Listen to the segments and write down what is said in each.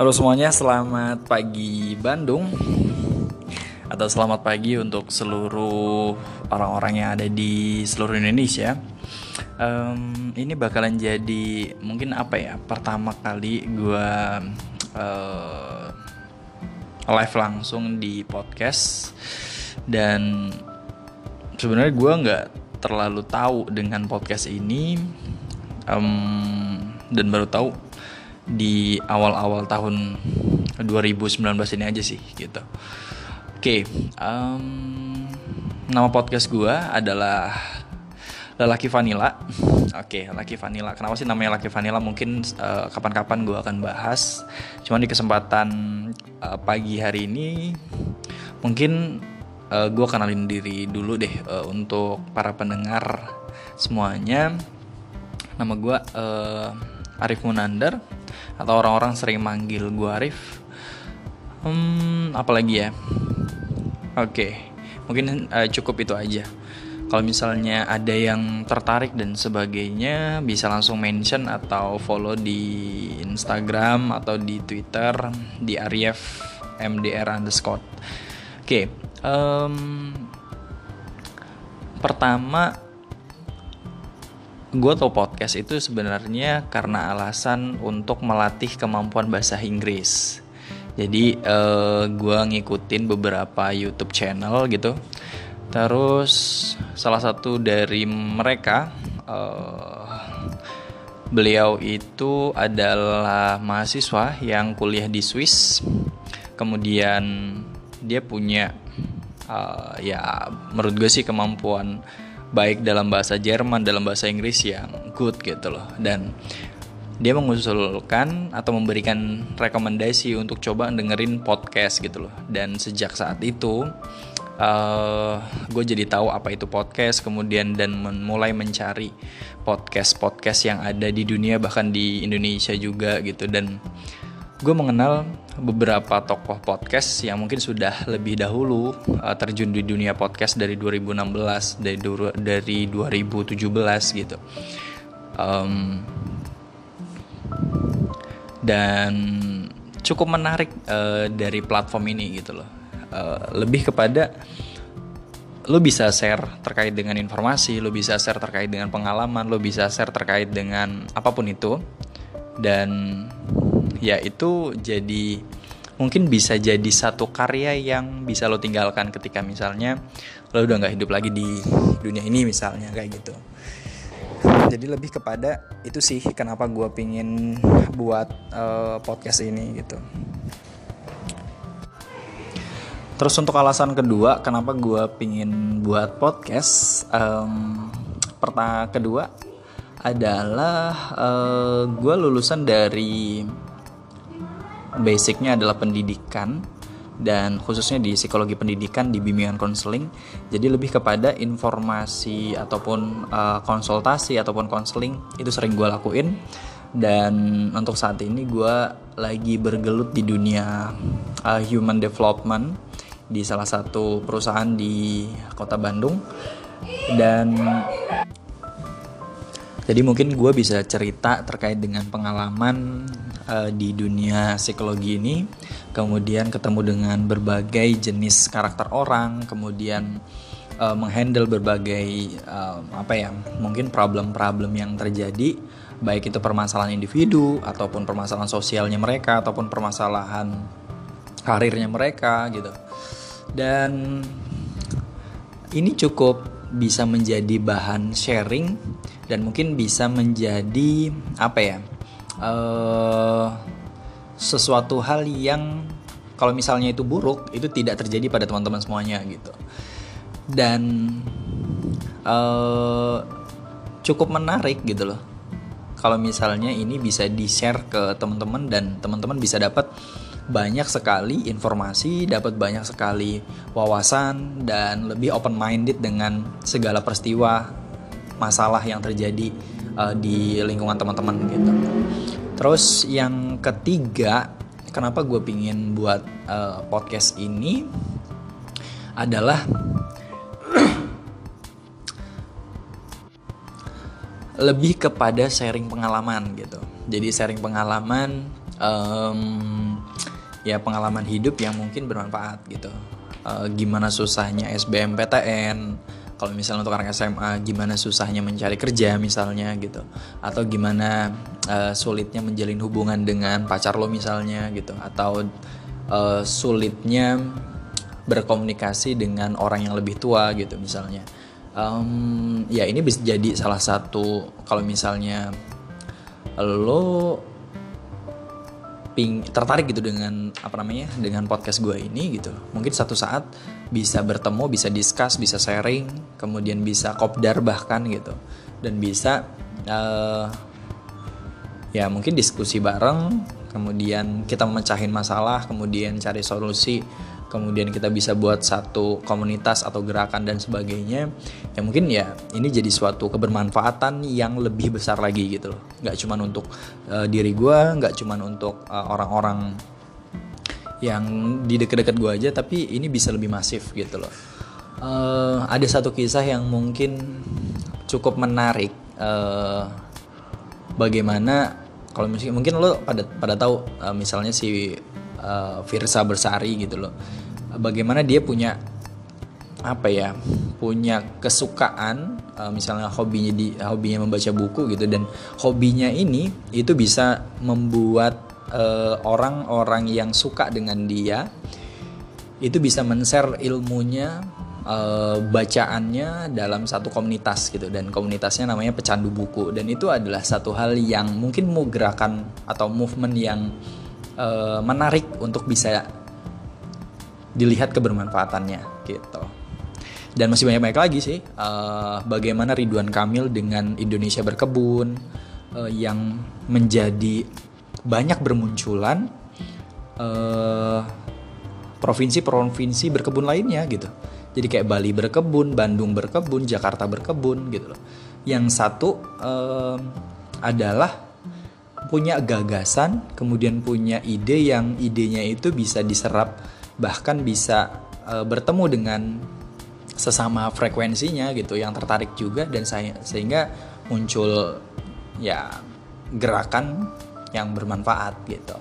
Halo semuanya, selamat pagi Bandung. Atau selamat pagi untuk seluruh orang-orang yang ada di seluruh Indonesia. Um, Ini bakalan jadi mungkin apa ya Pertama kali gue uh, live langsung di podcast. Dan sebenarnya gue nggak terlalu tahu dengan podcast ini. Um, Dan baru tahu di awal-awal tahun 2019 ini aja sih gitu. Oke, okay, um, nama podcast gue adalah Lelaki Vanilla. Oke, okay, Lelaki Vanilla. Kenapa sih namanya Lelaki Vanilla? Mungkin eh, kapan-kapan gue akan bahas. Cuman di kesempatan uh, pagi hari ini, mungkin uh, eh, gue kenalin diri dulu deh uh, untuk para pendengar semuanya. Nama gue uh, Arif Munandar atau orang-orang sering manggil gue Arif hmm, apalagi ya oke okay. mungkin uh, cukup itu aja kalau misalnya ada yang tertarik dan sebagainya bisa langsung mention atau follow di Instagram atau di Twitter di Arif MDR underscore oke okay. um, pertama gue tau podcast itu sebenarnya karena alasan untuk melatih kemampuan bahasa Inggris. Jadi uh, eh, gue ngikutin beberapa YouTube channel gitu. Terus salah satu dari mereka uh, beliau itu adalah mahasiswa yang kuliah di Swiss. Kemudian dia punya uh, ya menurut gue sih kemampuan baik dalam bahasa Jerman dalam bahasa Inggris yang good gitu loh. Dan dia mengusulkan atau memberikan rekomendasi untuk coba dengerin podcast gitu loh. Dan sejak saat itu uh, eh, gue jadi tahu apa itu podcast kemudian dan mulai mencari podcast podcast yang ada di dunia bahkan di Indonesia juga gitu. Dan gue mengenal beberapa tokoh podcast yang mungkin sudah lebih dahulu uh, terjun di dunia podcast dari 2016 dari dari 2017 gitu. Um, dan cukup menarik uh, dari platform ini gitu loh. Uh, lebih kepada lo bisa share terkait dengan informasi lo bisa share terkait dengan pengalaman lo bisa share terkait dengan apa pun itu. Dan ya itu jadi mungkin bisa jadi satu karya yang bisa lo tinggalkan ketika misalnya lo udah nggak hidup lagi di dunia ini misalnya kayak gitu. Jadi lebih kepada itu sih kenapa gue pingin buat uh, podcast ini gitu. Terus untuk alasan kedua kenapa gue pingin buat podcast um, pertama kedua adalah uh, eh, gue lulusan dari basicnya adalah pendidikan dan khususnya di psikologi pendidikan di bimbingan konseling. Jadi lebih kepada informasi ataupun uh, konsultasi ataupun konseling itu sering gue lakuin. Dan untuk saat ini gue lagi bergelut di dunia uh, human development di salah satu perusahaan di kota Bandung. Dan jadi mungkin gue bisa cerita terkait dengan pengalaman uh, di dunia psikologi ini, kemudian ketemu dengan berbagai jenis karakter orang, kemudian uh, menghandle berbagai uh, apa ya, mungkin problem-problem yang terjadi, baik itu permasalahan individu ataupun permasalahan sosialnya mereka ataupun permasalahan karirnya mereka gitu. Dan ini cukup bisa menjadi bahan sharing dan mungkin bisa menjadi apa ya uh, sesuatu hal yang kalau misalnya itu buruk itu tidak terjadi pada teman-teman semuanya gitu. Dan uh, cukup menarik gitu loh. Kalau misalnya ini bisa di share ke teman-teman dan teman-teman bisa dapat banyak sekali informasi, dapat banyak sekali wawasan dan lebih open minded dengan segala peristiwa masalah yang terjadi uh, di lingkungan teman-teman gitu. Terus yang ketiga, kenapa gue pingin buat uh, podcast ini adalah lebih kepada sharing pengalaman gitu. Jadi sharing pengalaman um, ya pengalaman hidup yang mungkin bermanfaat gitu uh, gimana susahnya SBMPTN kalau misalnya untuk anak SMA gimana susahnya mencari kerja misalnya gitu. Atau gimana uh, sulitnya menjalin hubungan dengan pacar lo misalnya gitu. Atau uh, sulitnya berkomunikasi dengan orang yang lebih tua gitu misalnya. Um, ya ini bisa jadi salah satu kalau misalnya lo ping tertarik gitu dengan apa namanya dengan podcast gue ini gitu. Mungkin satu saat bisa bertemu bisa discuss bisa sharing kemudian bisa kopdar bahkan gitu. Dan bisa uh, ya mungkin diskusi bareng kemudian kita memecahin masalah kemudian cari solusi kemudian kita bisa buat satu komunitas atau gerakan dan sebagainya. Ya mungkin ya ini jadi suatu kebermanfaatan yang lebih besar lagi gitu loh. Nggak cuma untuk uh, diri gue nggak cuma untuk eh, orang-orang yang di deket-deket gue aja tapi ini bisa lebih masif gitu loh. Uh, ada satu kisah yang mungkin cukup menarik uh, bagaimana kalau mungkin mungkin lo pada pada tahu uh, misalnya si uh, Bersari gitu loh. Bagaimana dia punya apa ya punya kesukaan uh, misalnya hobinya di hobinya membaca buku gitu dan hobinya ini itu bisa membuat orang-orang uh, yang suka dengan dia itu bisa men-share ilmunya uh, bacaannya dalam satu komunitas gitu. Dan komunitasnya namanya pecandu buku. Dan itu adalah satu hal yang mungkin mau gerakan atau movement yang uh, menarik untuk bisa dilihat kebermanfaatannya gitu. Dan masih banyak banyak lagi sih uh, bagaimana Ridwan Kamil dengan Indonesia berkebun uh, yang menjadi banyak bermunculan provinsi-provinsi uh, berkebun lainnya gitu. Jadi kayak Bali berkebun Bandung berkebun Jakarta berkebun gitu loh. Yang satu uh, adalah punya gagasan, kemudian punya ide yang idenya itu bisa diserap bahkan bisa e, bertemu dengan sesama frekuensinya gitu yang tertarik juga dan saya sehingga muncul ya gerakan yang bermanfaat gitu.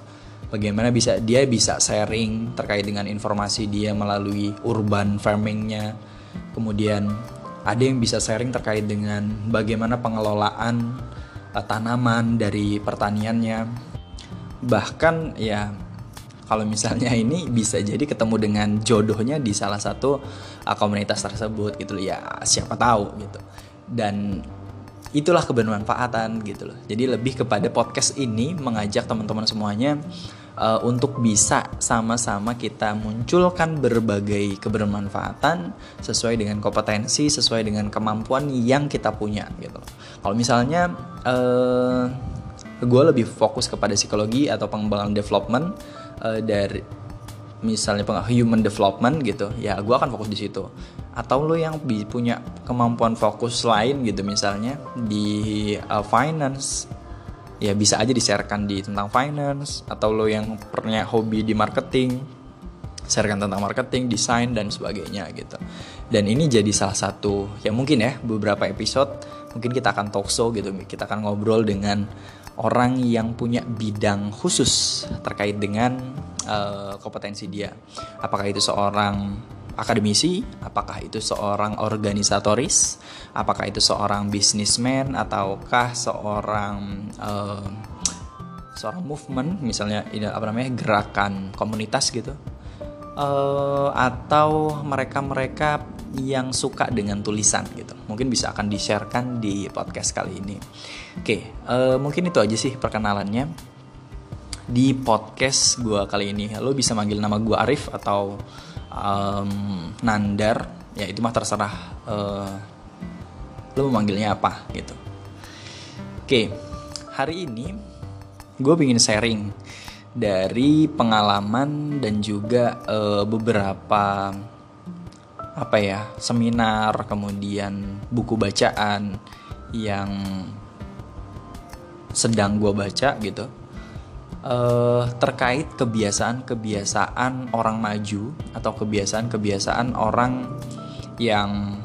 Bagaimana bisa dia bisa sharing terkait dengan informasi dia melalui urban farmingnya, kemudian ada yang bisa sharing terkait dengan bagaimana pengelolaan uh, tanaman dari pertaniannya. Bahkan ya kalau misalnya ini bisa jadi ketemu dengan jodohnya di salah satu uh, komunitas tersebut gitu. Ya siapa tahu gitu. Dan itulah kebermanfaatan gitu loh jadi lebih kepada podcast ini mengajak teman-teman semuanya uh, untuk bisa sama-sama kita munculkan berbagai kebermanfaatan sesuai dengan kompetensi, sesuai dengan kemampuan yang kita punya gitu. Kalau misalnya uh, gue lebih fokus kepada psikologi atau pengembangan development uh, dari misalnya human development gitu ya gue akan fokus di situ atau lo yang punya kemampuan fokus lain gitu misalnya di uh, finance ya bisa aja di-sharekan di tentang finance atau lo yang punya hobi di marketing sharekan tentang marketing, desain dan sebagainya gitu. Dan ini jadi salah satu ya mungkin ya beberapa episode mungkin kita akan talk show gitu, kita akan ngobrol dengan orang yang punya bidang khusus terkait dengan uh, kompetensi dia. Apakah itu seorang akademisi, apakah itu seorang organisatoris, apakah itu seorang bisnismen ataukah seorang uh, seorang movement misalnya apa namanya gerakan komunitas gitu. Uh, atau mereka-mereka yang suka dengan tulisan gitu. Mungkin bisa akan di-sharekan di podcast kali ini. Oke uh, mungkin itu aja sih perkenalannya. Di podcast gue kali ini lo bisa manggil nama gue Arif atau um, Nandar ya itu mah terserah uh, lo mau manggilnya apa gitu. Oke hari ini gue ingin sharing dari pengalaman dan juga uh, beberapa apa ya seminar kemudian buku bacaan yang sedang gue baca gitu uh, terkait kebiasaan-kebiasaan orang maju atau kebiasaan-kebiasaan orang yang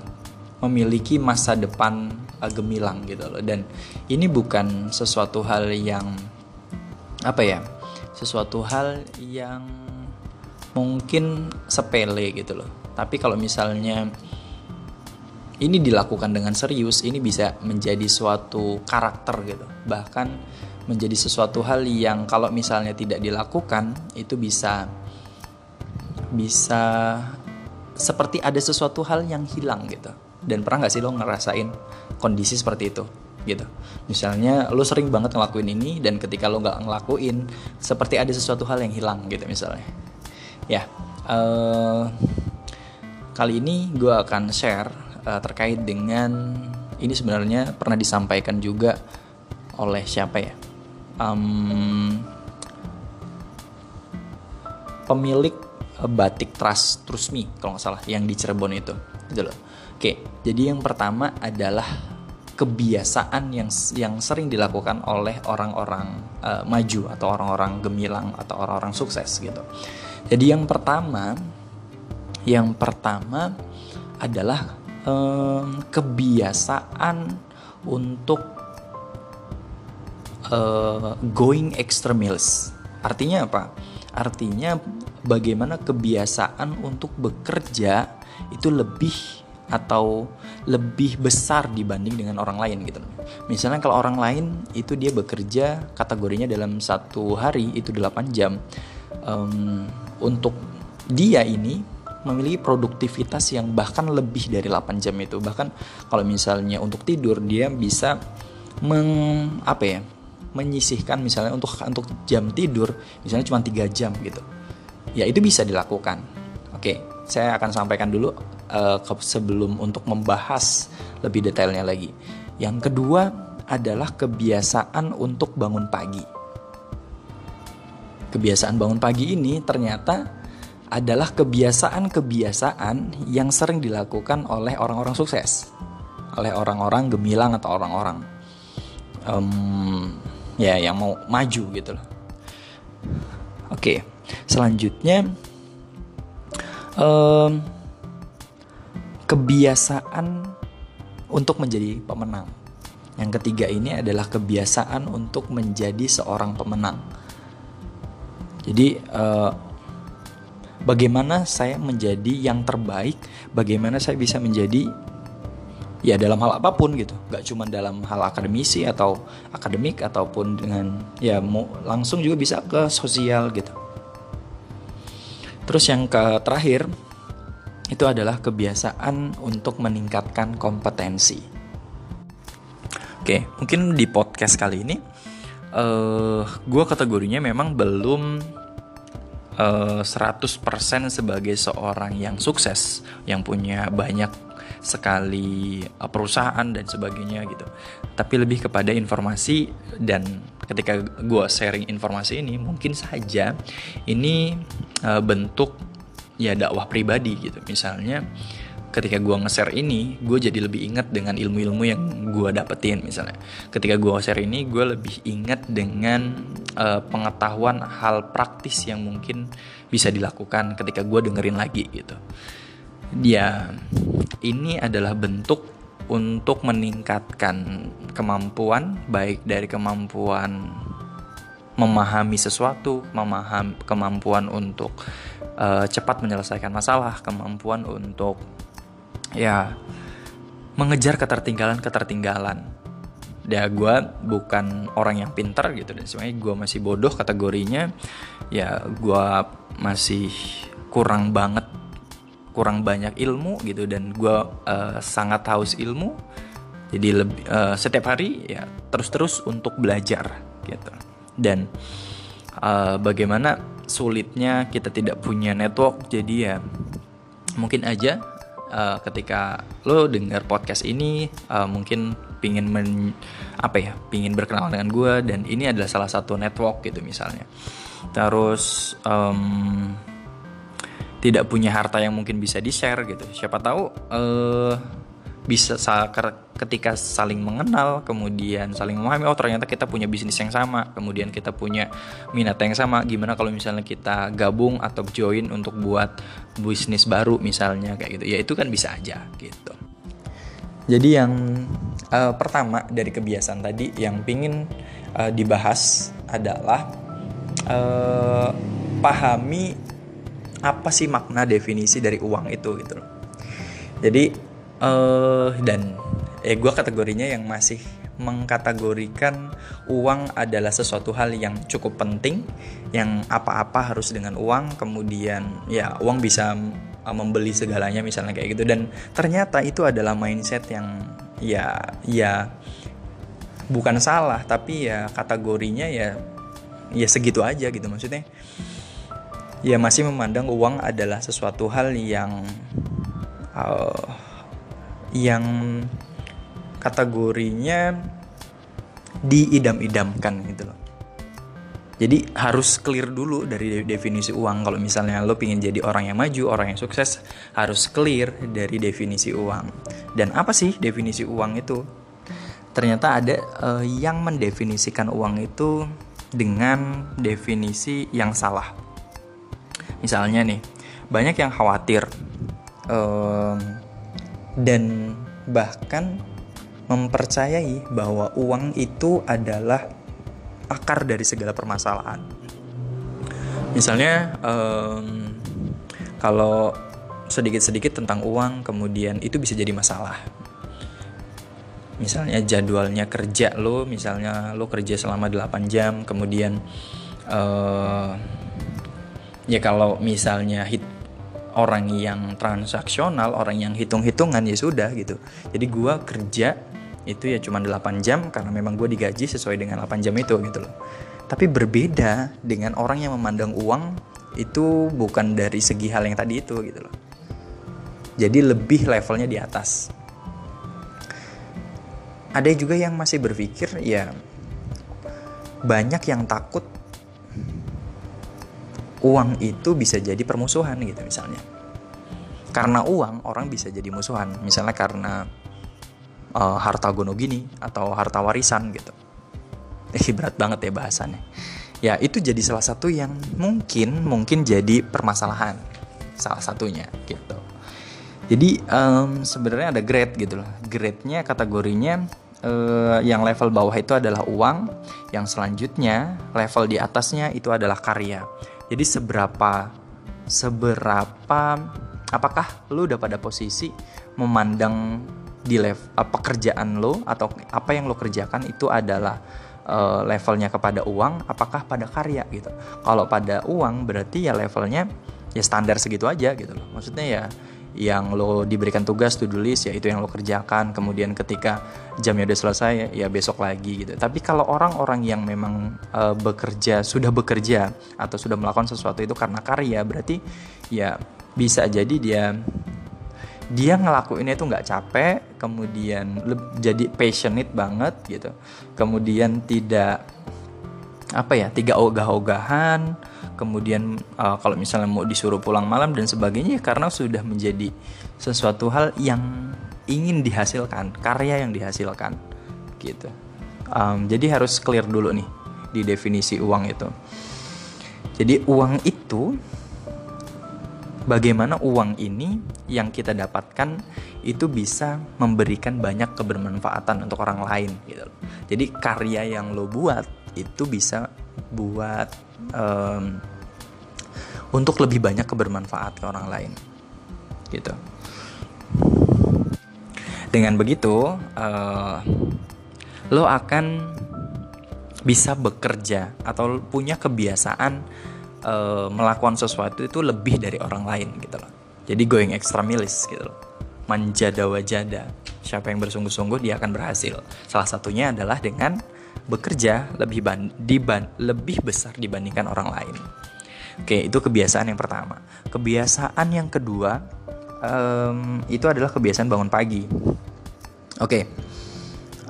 memiliki masa depan uh, gemilang gitu loh. Dan ini bukan sesuatu hal yang apa ya sesuatu hal yang mungkin sepele gitu loh. Tapi kalau misalnya ini dilakukan dengan serius ini bisa menjadi suatu karakter gitu. Bahkan menjadi sesuatu hal yang kalau misalnya tidak dilakukan itu bisa bisa seperti ada sesuatu hal yang hilang gitu. Dan pernah nggak sih lo ngerasain kondisi seperti itu gitu? Misalnya lo sering banget ngelakuin ini dan ketika lo nggak ngelakuin seperti ada sesuatu hal yang hilang gitu misalnya. Ya uh, kali ini gue akan share uh, terkait dengan ini sebenarnya pernah disampaikan juga oleh siapa ya um, pemilik batik Trust Me kalau nggak salah yang di Cirebon itu gitu loh oke jadi yang pertama adalah kebiasaan yang yang sering dilakukan oleh orang-orang uh, maju atau orang-orang gemilang atau orang-orang sukses gitu. Jadi yang pertama, yang pertama adalah um, kebiasaan untuk uh, going extra miles. Artinya apa? Artinya bagaimana kebiasaan untuk bekerja itu lebih atau lebih besar dibanding dengan orang lain gitu. Misalnya kalau orang lain itu dia bekerja kategorinya dalam satu hari itu 8 jam. Um, untuk dia ini memiliki produktivitas yang bahkan lebih dari 8 jam itu. Bahkan kalau misalnya untuk tidur dia bisa meng apa ya? Menyisihkan misalnya untuk untuk jam tidur misalnya cuma tiga jam gitu. Ya itu bisa dilakukan. Oke, saya akan sampaikan dulu uh, sebelum untuk membahas lebih detailnya lagi. Yang kedua adalah kebiasaan untuk bangun pagi. Kebiasaan bangun pagi ini ternyata adalah kebiasaan-kebiasaan yang sering dilakukan oleh orang-orang sukses, oleh orang-orang gemilang atau orang-orang um, ya yang mau maju gitu loh. Oke, selanjutnya um, kebiasaan untuk menjadi pemenang. Yang ketiga ini adalah kebiasaan untuk menjadi seorang pemenang. Jadi uh, bagaimana saya menjadi yang terbaik, bagaimana saya bisa menjadi ya dalam hal apa pun gitu, gak cuma dalam hal akademisi atau akademik ataupun dengan ya mau langsung juga bisa ke sosial gitu. Terus yang ke terakhir itu adalah kebiasaan untuk meningkatkan kompetensi. Oke, mungkin di podcast kali ini, uh, eh, gue kategorinya memang belum uh, eh, 100% sebagai seorang yang sukses, yang punya banyak sekali uh, perusahaan dan sebagainya gitu. Tapi lebih kepada informasi dan ketika gue sharing informasi ini, mungkin saja ini uh, bentuk ya dakwah pribadi gitu. Misalnya ketika gue nge-share ini gue jadi lebih ingat dengan ilmu-ilmu yang gue dapetin misalnya. Ketika gue share ini gue lebih ingat dengan uh, pengetahuan hal praktis yang mungkin bisa dilakukan ketika gue dengerin lagi gitu ya ini adalah bentuk untuk meningkatkan kemampuan baik dari kemampuan memahami sesuatu, memahami kemampuan untuk uh, cepat menyelesaikan masalah, kemampuan untuk ya mengejar ketertinggalan-ketertinggalan. Ya gue bukan orang yang pintar gitu dan sebenarnya gue masih bodoh kategorinya. Ya gue masih kurang banget, kurang banyak ilmu gitu dan gue uh, sangat haus ilmu. Jadi lebih uh, setiap hari ya terus-terus untuk belajar gitu dan uh, bagaimana sulitnya kita tidak punya network jadi ya mungkin aja uh, ketika lo dengar podcast ini uh, mungkin pingin men apa ya pingin berkenalan dengan gue dan ini adalah salah satu network gitu misalnya terus um, tidak punya harta yang mungkin bisa di share gitu. Siapa tahu uh, bisa ketika saling mengenal kemudian saling memahami oh ternyata kita punya bisnis yang sama kemudian kita punya minat yang sama. Gimana kalau misalnya kita gabung atau join untuk buat bisnis baru misalnya kayak gitu. Ya itu kan bisa aja gitu. Jadi yang uh, pertama dari kebiasaan tadi yang pingin uh, dibahas adalah uh, pahami apa sih makna definisi dari uang itu gitu loh. Jadi uh, dan eh gue kategorinya yang masih mengkategorikan uang adalah sesuatu hal yang cukup penting yang apa-apa harus dengan uang kemudian ya uang bisa uh, membeli segalanya misalnya kayak gitu. Dan ternyata itu adalah mindset yang ya ya bukan salah tapi ya kategorinya ya ya segitu aja gitu maksudnya ya masih memandang uang adalah sesuatu hal yang uh, yang kategorinya diidam-idamkan gitu loh. Jadi harus clear dulu dari definisi uang. Kalau misalnya lo pengen jadi orang yang maju, orang yang sukses, harus clear dari definisi uang. Dan apa sih definisi uang itu? Ternyata ada uh, yang mendefinisikan uang itu dengan definisi yang salah. Misalnya nih, banyak yang khawatir um, dan bahkan mempercayai bahwa uang itu adalah akar dari segala permasalahan. Misalnya, um, kalau sedikit-sedikit tentang uang, kemudian itu bisa jadi masalah. Misalnya jadwalnya kerja lo, misalnya lo kerja selama 8 jam, kemudian uh, ya kalau misalnya hit orang yang transaksional, orang yang hitung-hitungan ya sudah gitu. Jadi gua kerja itu ya cuma 8 jam karena memang gue digaji sesuai dengan 8 jam itu gitu loh. Tapi berbeda dengan orang yang memandang uang itu bukan dari segi hal yang tadi itu gitu loh. Jadi lebih levelnya di atas. Ada juga yang masih berpikir ya banyak yang takut uang itu bisa jadi permusuhan gitu misalnya. Karena uang orang bisa jadi musuhan, misalnya karena uh, harta gono gini atau harta warisan gitu. Eh berat banget ya bahasannya. Ya itu jadi salah satu yang mungkin mungkin jadi permasalahan salah satunya gitu. Jadi um, sebenarnya ada grade gitu loh. Grade-nya kategorinya uh, yang level bawah itu adalah uang, yang selanjutnya level di atasnya itu adalah karya. Jadi seberapa seberapa apakah lu udah pada posisi memandang di level uh, pekerjaan lo atau apa yang lo kerjakan itu adalah uh, levelnya kepada uang apakah pada karya gitu? Kalau pada uang berarti ya levelnya ya standar segitu aja gitu loh. Maksudnya ya yang lo diberikan tugas to do list ya itu yang lo kerjakan. Kemudian ketika jamnya udah selesai ya besok lagi gitu. Tapi kalau orang-orang yang memang uh, bekerja sudah bekerja atau sudah melakukan sesuatu itu karena karya berarti ya bisa jadi dia dia ngelakuinnya itu nggak capek kemudian jadi passionate banget gitu. Kemudian tidak apa ya tiga ogah-ogahan kemudian uh, kalau misalnya mau disuruh pulang malam dan sebagainya karena sudah menjadi sesuatu hal yang ingin dihasilkan karya yang dihasilkan gitu. Um, jadi harus clear dulu nih di definisi uang itu. Jadi uang itu bagaimana uang ini yang kita dapatkan itu bisa memberikan banyak kebermanfaatan untuk orang lain gitu. Jadi karya yang lo buat itu bisa buat um, untuk lebih banyak kebermanfaat ke orang lain gitu. Dengan begitu uh, lo akan bisa bekerja atau punya kebiasaan uh, melakukan sesuatu itu lebih dari orang lain gitu loh. Jadi going extra milis gitu loh. Manjada wajada. Siapa yang bersungguh-sungguh dia akan berhasil. Salah satunya adalah dengan bekerja lebih ban diban lebih besar dibandingkan orang lain. Oke itu kebiasaan yang pertama. Kebiasaan yang kedua um, itu adalah kebiasaan bangun pagi. Oke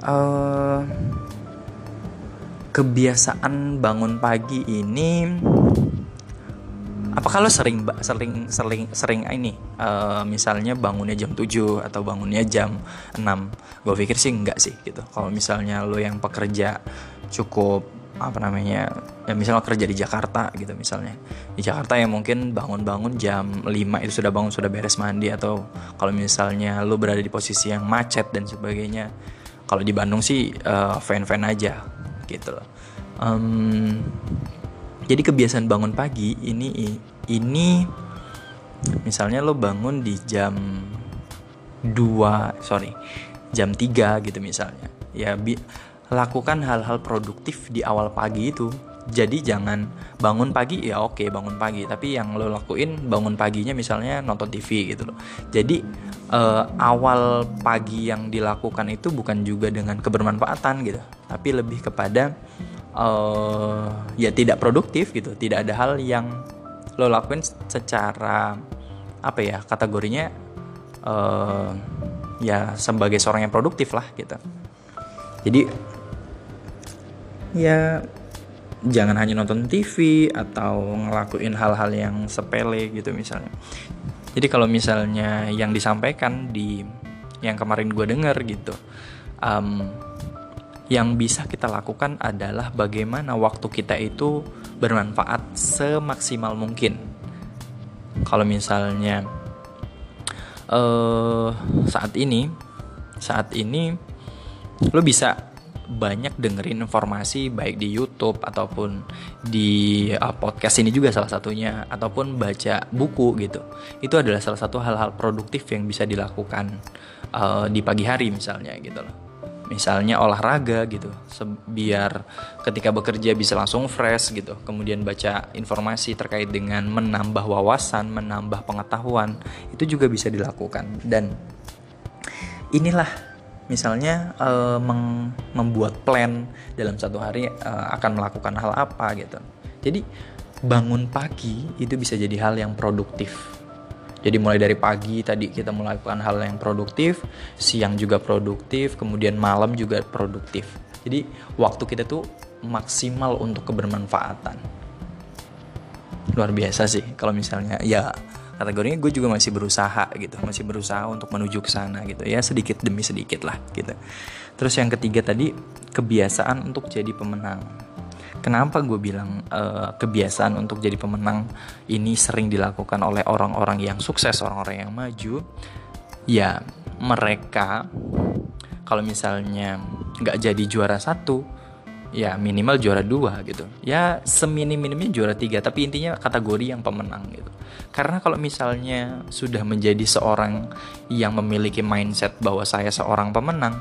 uh, kebiasaan bangun pagi ini apakah lo sering sering sering sering ini uh, misalnya bangunnya jam 7 atau bangunnya jam 6 gue pikir sih enggak sih gitu. Kalau misalnya lo yang pekerja cukup apa namanya ya misalnya kerja di Jakarta gitu misalnya. Di Jakarta ya mungkin bangun-bangun jam 5 itu sudah bangun sudah beres mandi atau kalau misalnya lo berada di posisi yang macet dan sebagainya kalau di Bandung sih uh, fan-fan aja gitu loh. Um, jadi kebiasaan bangun pagi ini ini misalnya lo bangun di jam 2 sorry jam 3 gitu misalnya. Ya bi lakukan hal-hal produktif di awal pagi itu. Jadi jangan bangun pagi ya oke bangun pagi. Tapi yang lo lakuin bangun paginya misalnya nonton TV gitu loh. Jadi uh, awal pagi yang dilakukan itu bukan juga dengan kebermanfaatan gitu. Tapi lebih kepada uh, ya tidak produktif gitu. Tidak ada hal yang lo lakuin secara apa ya kategorinya uh, ya sebagai seorang yang produktif lah gitu. Jadi ya jangan hanya nonton TV atau ngelakuin hal-hal yang sepele gitu misalnya. Jadi kalau misalnya yang disampaikan di yang kemarin gue denger gitu um, yang bisa kita lakukan adalah bagaimana waktu kita itu bermanfaat semaksimal mungkin kalau misalnya uh, saat ini saat ini lo bisa banyak dengerin informasi baik di YouTube ataupun di uh, podcast ini juga salah satunya ataupun baca buku gitu. Itu adalah salah satu hal-hal produktif yang bisa dilakukan uh, di pagi hari misalnya gitu loh. Misalnya olahraga gitu, biar ketika bekerja bisa langsung fresh gitu. Kemudian baca informasi terkait dengan menambah wawasan, menambah pengetahuan, itu juga bisa dilakukan. Dan inilah misalnya uh, membuat plan dalam satu hari uh, akan melakukan hal apa gitu jadi bangun pagi itu bisa jadi hal yang produktif jadi mulai dari pagi tadi kita melakukan hal yang produktif siang juga produktif kemudian malam juga produktif. Jadi waktu kita tuh maksimal untuk kebermanfaatan. Luar biasa sih kalau misalnya ya kategorinya gue juga masih berusaha gitu masih berusaha untuk menuju ke sana gitu. Ya sedikit demi sedikit lah gitu. Terus yang ketiga tadi kebiasaan untuk jadi pemenang kenapa gue bilang uh, kebiasaan untuk jadi pemenang ini sering dilakukan oleh orang-orang yang sukses orang-orang yang maju? Ya mereka kalau misalnya nggak jadi juara satu ya minimal juara dua gitu. Ya seminim minimnya juara tiga tapi intinya kategori yang pemenang gitu. Karena kalau misalnya sudah menjadi seorang yang memiliki mindset bahwa saya seorang pemenang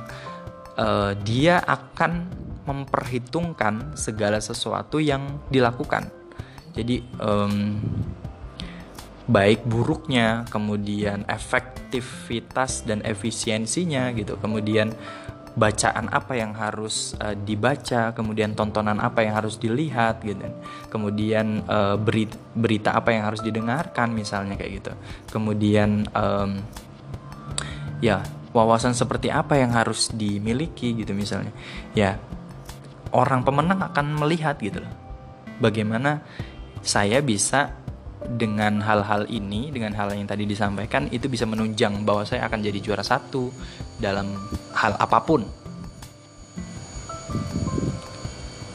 uh, dia akan memperhitungkan segala sesuatu yang dilakukan jadi um, baik buruknya kemudian efektivitas dan efisiensinya gitu kemudian bacaan apa yang harus uh, dibaca, kemudian tontonan apa yang harus dilihat gitu. Kemudian uh, berita, berita apa yang harus didengarkan misalnya kayak gitu. Kemudian um, ya, wawasan seperti apa yang harus dimiliki gitu misalnya. Ya, orang pemenang akan melihat gitu loh. Bagaimana saya bisa dengan hal-hal ini, dengan hal yang tadi disampaikan, itu bisa menunjang bahwa saya akan jadi juara satu dalam hal apa pun.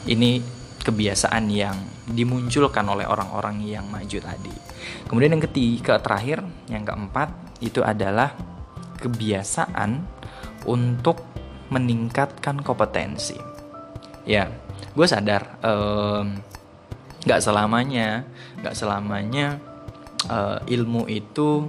Ini kebiasaan yang dimunculkan oleh orang-orang yang maju tadi. Kemudian yang ketiga, terakhir, yang keempat itu adalah kebiasaan untuk meningkatkan kompetensi. Ya, gue sadar. Um, nggak selamanya nggak selamanya uh, ilmu itu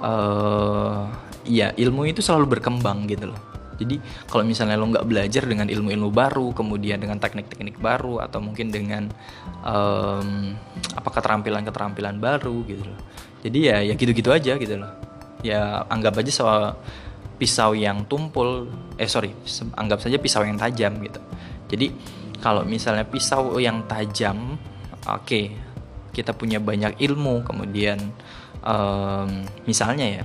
uh, ya ilmu itu selalu berkembang gitu loh. Jadi kalau misalnya lo nggak belajar dengan ilmu-ilmu baru kemudian dengan teknik-teknik baru atau mungkin dengan um, apa keterampilan-keterampilan baru gitu loh. Jadi ya ya gitu-gitu aja gitu loh. Ya anggap aja soal pisau yang tumpul eh sorry anggap saja pisau yang tajam gitu jadi kalau misalnya pisau yang tajam oke okay, kita punya banyak ilmu. Kemudian um, misalnya ya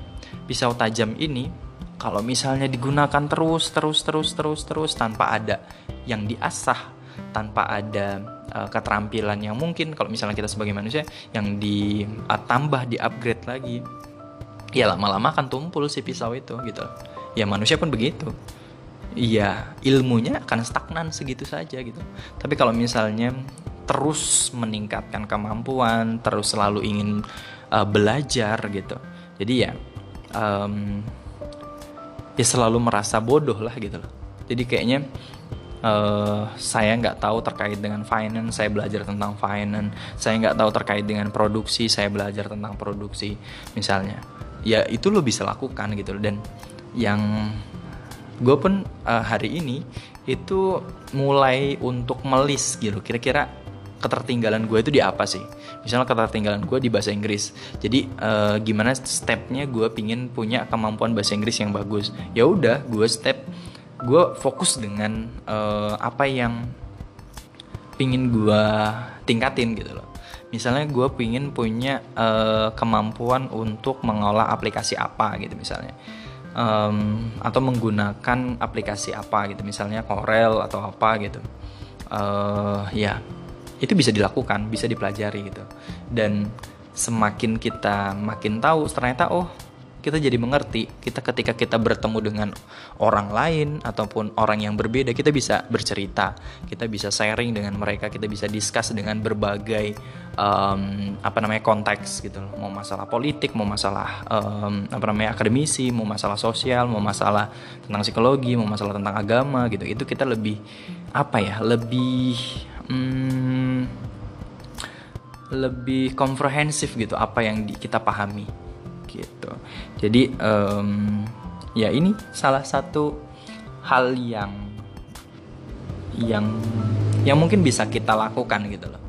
pisau tajam ini kalau misalnya digunakan terus terus terus terus terus tanpa ada yang diasah tanpa ada uh, keterampilan yang mungkin kalau misalnya kita sebagai manusia yang ditambah uh, di upgrade lagi ya lama-lama akan tumpul si pisau itu gitu. Ya manusia pun begitu Iya, ilmunya akan stagnan segitu saja gitu. Tapi kalau misalnya terus meningkatkan kemampuan, terus selalu ingin uh, belajar gitu. Jadi ya um, ya selalu merasa bodoh lah gitu loh. Jadi kayaknya uh, saya nggak tahu terkait dengan finance saya belajar tentang finance saya nggak tahu terkait dengan produksi saya belajar tentang produksi misalnya ya itu lo bisa lakukan gitu dan yang gue pun uh, hari ini itu mulai untuk melis gitu. Kira-kira ketertinggalan gue itu di apa sih? Misalnya ketertinggalan gue di bahasa Inggris. Jadi uh, gimana stepnya gue pingin punya kemampuan bahasa Inggris yang bagus? Ya udah gue step. Gue fokus dengan uh, apa yang pingin gue tingkatin gitu loh. Misalnya gue pingin punya uh, kemampuan untuk mengolah aplikasi apa gitu misalnya um, atau menggunakan aplikasi apa gitu. Misalnya Corel atau apa gitu. Uh, ya itu bisa dilakukan bisa dipelajari gitu. Dan semakin kita makin tahu ternyata oh kita jadi mengerti kita ketika kita bertemu dengan orang lain ataupun orang yang berbeda kita bisa bercerita kita bisa sharing dengan mereka kita bisa discuss dengan berbagai um, apa namanya konteks gitu loh. Mau masalah politik mau masalah um, apa namanya akademisi mau masalah sosial mau masalah tentang psikologi mau masalah tentang agama gitu. Itu kita lebih apa ya lebih hmm, lebih komprehensif gitu apa yang di, kita pahami gitu. Jadi um, ya ini salah satu hal yang yang yang mungkin bisa kita lakukan gitu loh.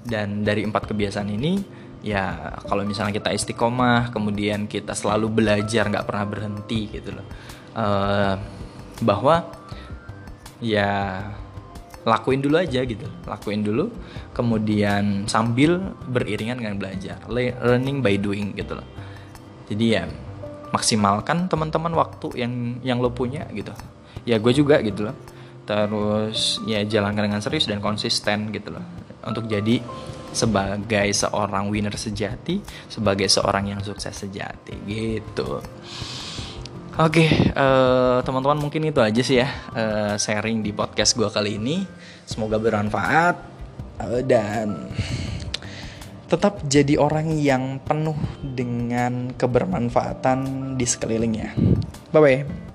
Dan dari empat kebiasaan ini ya kalau misalnya kita istiqomah kemudian kita selalu belajar nggak pernah berhenti gitu loh. Uh, bahwa ya lakuin dulu aja gitu. Lakuin dulu kemudian sambil beriringan dengan belajar. Learning by doing gitu loh jadi ya maksimalkan teman-teman waktu yang yang lo punya gitu. Ya gue juga gitu loh. Terus ya jalankan dengan serius dan konsisten gitu loh. Untuk jadi sebagai seorang winner sejati sebagai seorang yang sukses sejati gitu. Oke, okay, uh, eh, teman-teman mungkin itu aja sih ya uh, sharing di podcast gue kali ini. Semoga bermanfaat uh, dan tetap jadi orang yang penuh dengan kebermanfaatan di sekelilingnya. Bye bye.